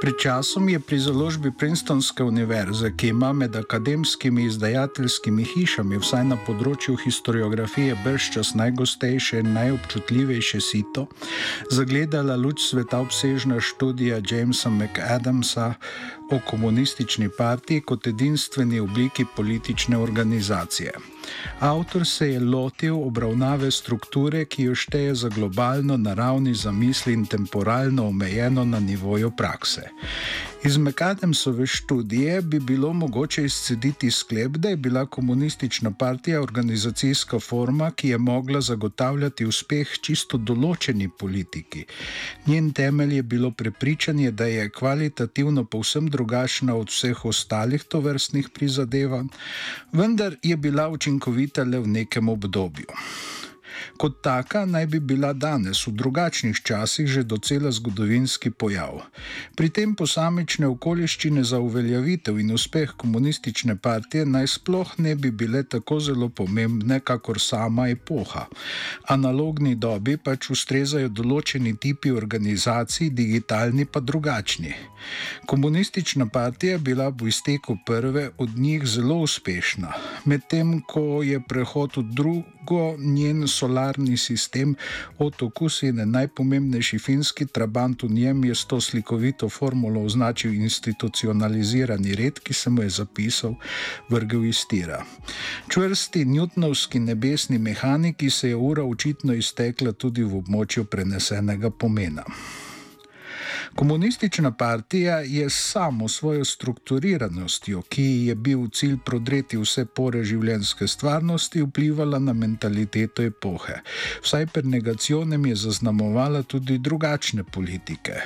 Pred časom je pri založbi Princetonske univerze, ki ima med akademskimi izdajateljskimi hišami, vsaj na področju historiografije, brščas najgostejše in najobčutljivejše sito, zagledala luč sveta obsežna študija Jamesa McAdamsa o komunistični partiji kot edinstveni obliki politične organizacije. Avtor se je lotil obravnave strukture, ki jo šteje za globalno naravni zamisli in temporalno omejeno na nivoju prakse. Iz Mekademsove študije bi bilo mogoče izcediti sklep, da je bila komunistična partija organizacijska forma, ki je mogla zagotavljati uspeh čisto določeni politiki. Njen temelj je bilo prepričanje, da je kvalitativno povsem drugačna od vseh ostalih tovrstnih prizadevanj, vendar je bila učinkovita le v nekem obdobju. Kot taka naj bi bila danes v drugačnih časih že docela zgodovinski pojav. Pri tem posamične okoliščine za uveljavitev in uspeh komunistične partije naj sploh ne bi bile tako zelo pomembne, kakor sama epoha. Analogni dobi pač ustrezajo določeni tipi organizacij, digitalni pa drugačni. Komunistična partija je bila v izteku prve od njih zelo uspešna, medtem ko je prehod v drugo njen solarni sistem od okusine najpomembnejši finski trabant v njem je s to slikovito formulo označil institucionalizirani red, ki se mu je zapisal vrgel iz tira. Čvrsti newtonovski nebesni mehaniki se je ura očitno iztekla tudi v območju prenesenega pomena. Komunistična partija je samo svojo strukturiranostjo, ki je bil cilj prodreti vse pore življenjske stvarnosti, vplivala na mentaliteto epohe. Vsaj per negacionem je zaznamovala tudi drugačne politike.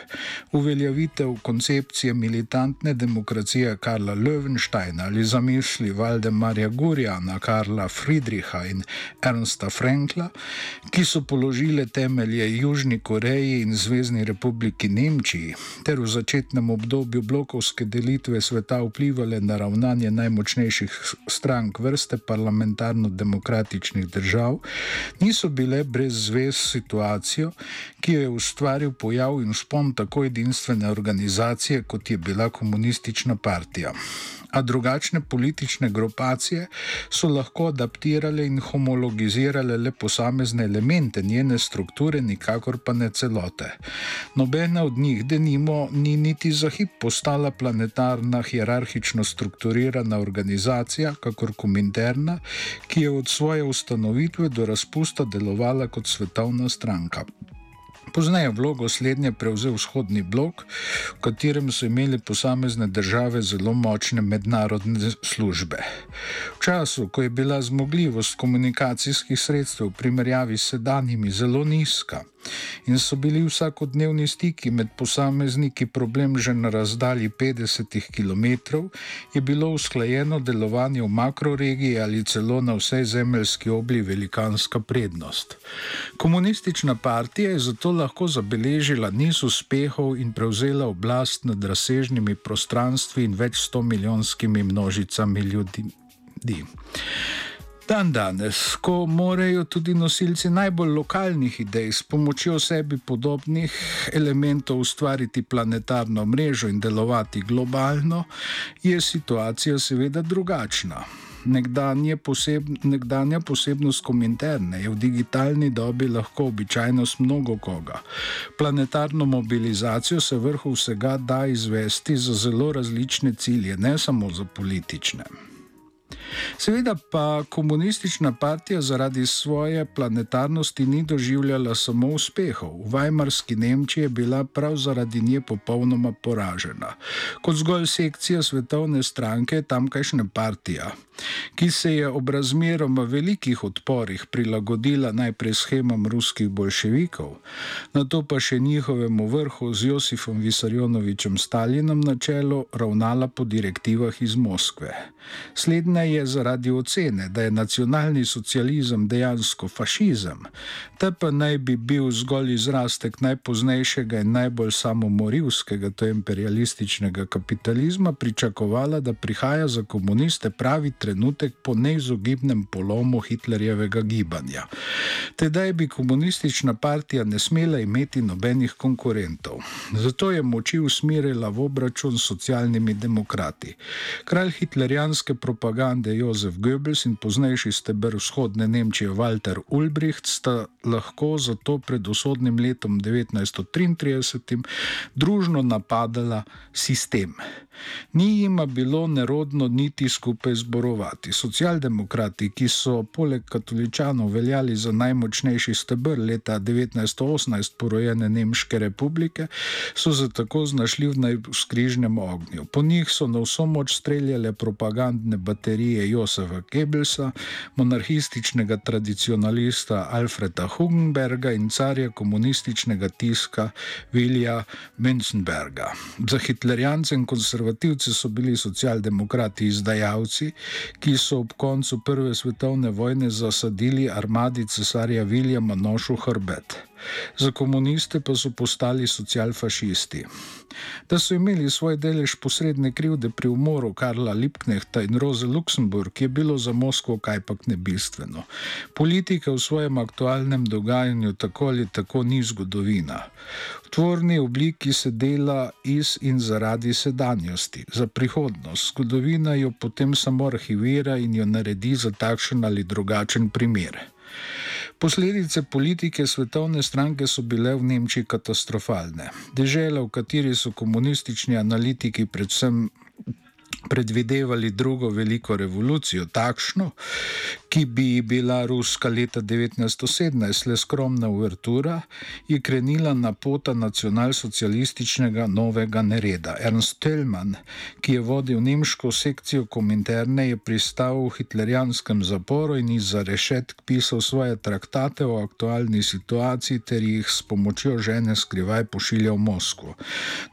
Uveljavitev koncepcije militantne demokracije Karla Löwensteina ali zamisli Valdemarja Gurjana, Karla Friedricha in Ernsta Frankla, ki so položile temelje Južni Koreji in Zvezdni republiki Nemčiji, Nemčiji ter v začetnem obdobju blokovske delitve sveta vplivali na ravnanje najmočnejših strank vrste parlamentarno-demokratičnih držav, niso bile brez zvez situacijo, ki jo je ustvaril pojav in spon tako edinstvene organizacije, kot je bila komunistična partija a drugačne politične grupacije so lahko adaptirale in homologizirale le posamezne elemente njene strukture, nikakor pa ne celote. Nobena od njih, denimo, ni niti za hip postala planetarna, hierarhično strukturirana organizacija, kakor kominterna, ki je od svoje ustanovitve do razpusta delovala kot svetovna stranka. Poznaje vlogo slednje prevzel vzhodni blok, v katerem so imeli posamezne države zelo močne mednarodne službe. V času, ko je bila zmogljivost komunikacijskih sredstev v primerjavi s sedanjimi zelo nizka, in so bili vsakodnevni stiki med posamezniki problem že na razdalji 50 km, je bilo usklajeno delovanje v makroregiji ali celo na vsej zemeljski obli velikanska prednost. Komunistična partija je zato lahko zabeležila niz uspehov in prevzela oblast nad razsežnimi prostranstvi in več sto milijonskimi množicami ljudi. Dan danes, ko morajo tudi nosilci najbolj lokalnih idej s pomočjo sebi podobnih elementov ustvariti planetarno mrežo in delovati globalno, je situacija seveda drugačna. Nekdanje poseb, nekdanja posebnost kominterne je v digitalni dobi lahko običajnost mnogo koga. Planetarno mobilizacijo se vrhu vsega da izvesti za zelo različne cilje, ne samo za politične. Seveda pa komunistična partija zaradi svoje planetarnosti ni doživljala samo uspehov. V Weimarski Nemčiji je bila prav zaradi nje popolnoma poražena. Kot zgolj sekcija svetovne stranke, tamkajšnja partija ki se je ob razmeroma velikih odporih prilagodila najprej schemam ruskih bolševikov, na to pa še njihovemu vrhu z Josifom Visarjonovičem Stalinom na čelu ravnala po direktivah iz Moskve. Slednja je je zaradi ocene, da je nacionalni socializem dejansko fašizem, ta pa naj bi bil zgolj izrastek najpoznejšega in najbolj samomorilskega, to je imperialističnega kapitalizma, pričakovala, da prihaja za komuniste pravi trenutek po neizogibnem polomu Hitlerjevega gibanja. Tedaj bi komunistična partija ne smela imeti nobenih konkurentov. Zato je moči usmerila v obračun s socialnimi demokrati. Kralj hitlerjanske propagande Jozef Goebbels in poznejši steber vzhodne Nemčije Walter Ulbricht sta lahko zato pred usodnim letom 1933 družno napadala sistem. Ni jima bilo nerodno niti skupaj zborovati. Socialdemokrati, ki so poleg katoličanov veljali za najmočnejši stebr leta 1918 porojene Nemške republike, so se tako znašli v najskrižnem ognju. Po njih so na vso moč streljale propagandne baterije Josefa Goebbelsa, monarhističnega tradicionalista Alfreda Hugenberga in carja komunističnega tiska Vilja Münzenberga. Za hitlerjance in konservativce so bili socialdemokrati izdajalci, ki so ob koncu Prve svetovne vojne zasadili armadi cesarja Viljama nošu hrbet. Za komuniste pa so postali socialfašisti. Da so imeli svoj delež posredne krivde pri umoru Karla Lipknehta in Roze Luksemburg, je bilo za Moskvo kajpak nebistveno. Politika v svojem aktualnem dogajanju tako ali tako ni zgodovina. V tvorni obliki se dela iz in zaradi sedanjosti. Za prihodnost zgodovina jo potem samo arhivira in jo naredi za takšen ali drugačen primer. Posledice politike svetovne stranke so bile v Nemčiji katastrofalne. Dežela, v kateri so komunistični analitiki predvsem predvidevali drugo veliko revolucijo, takšno, ki bi bila ruska leta 1917 le skromna uvertura, je krenila na pota nacionalsocialističnega novega nereda. Ernst Tellmann, ki je vodil nemško sekcijo kominterne, je pristal v hitlerijanskem zaporu in iz rešetk pisal svoje traktate o aktualni situaciji ter jih s pomočjo žene skrivaj pošiljal v Moskvo.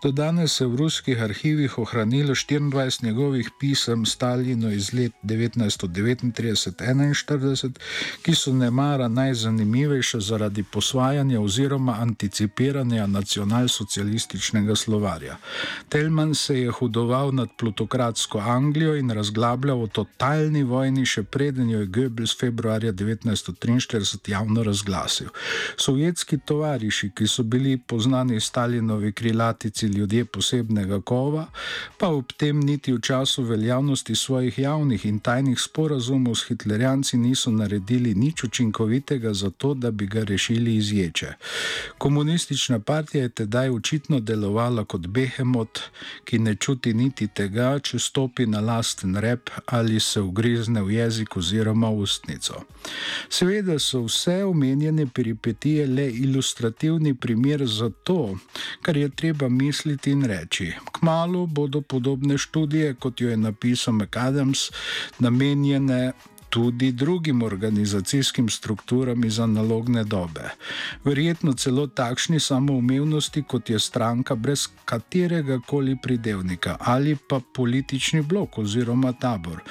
Do danes se v ruskih arhivih ohranilo 24 njegovih pisem Stalinu iz let 1939. 41, ki so ne mara najzanimivejše zaradi posvajanja oziroma anticipiranja nacionalsocialističnega slovarja. Telman se je hudoval nad plutokratsko Anglijo in razglabljal o totalni vojni, še preden jo je Goebbels februarja 1943 javno razglasil. Sovjetski tovariši, ki so bili poznani Stalinovi krilatici ljudje posebnega kova, pa ob tem niti v času veljavnosti svojih javnih in tajnih sporazumov s Hitlerjem Britanci niso naredili nič učinkovitega za to, da bi ga rešili iz ječe. Komunistična partija je tedaj očitno delovala kot behemot, ki ne čuti niti tega, če stopi na lasten rep ali se ugrizne v jezik oziroma ustnico. Seveda so vse omenjene peripetije le ilustrativni primer za to, kar je treba misliti in reči. Kmalo bodo podobne študije, kot jo je napisal McAdams, namenjene tudi drugim organizacijskim strukturam iz analogne dobe. Verjetno celo takšni samoumevnosti, kot je stranka brez katerega koli pridevnika ali pa politični blok oziroma tabor.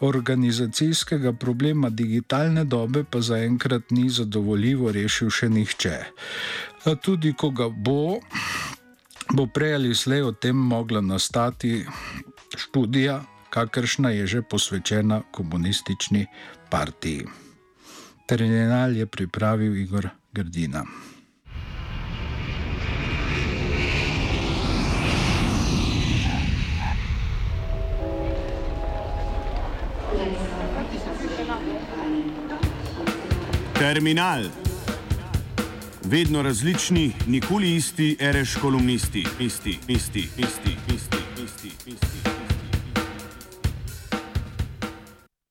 Organizacijskega problema digitalne dobe pa zaenkrat ni zadovoljivo rešil še nihče. Tudi ko ga bo, bo prej ali slej o tem mogla nastati študija kakršna je že posvečena komunistični partiji. Terminal je pripravil Igor Grdina. Terminal. Vedno različni, nikoli isti, ereš kolumnisti, isti, isti, isti, isti, isti, isti. isti.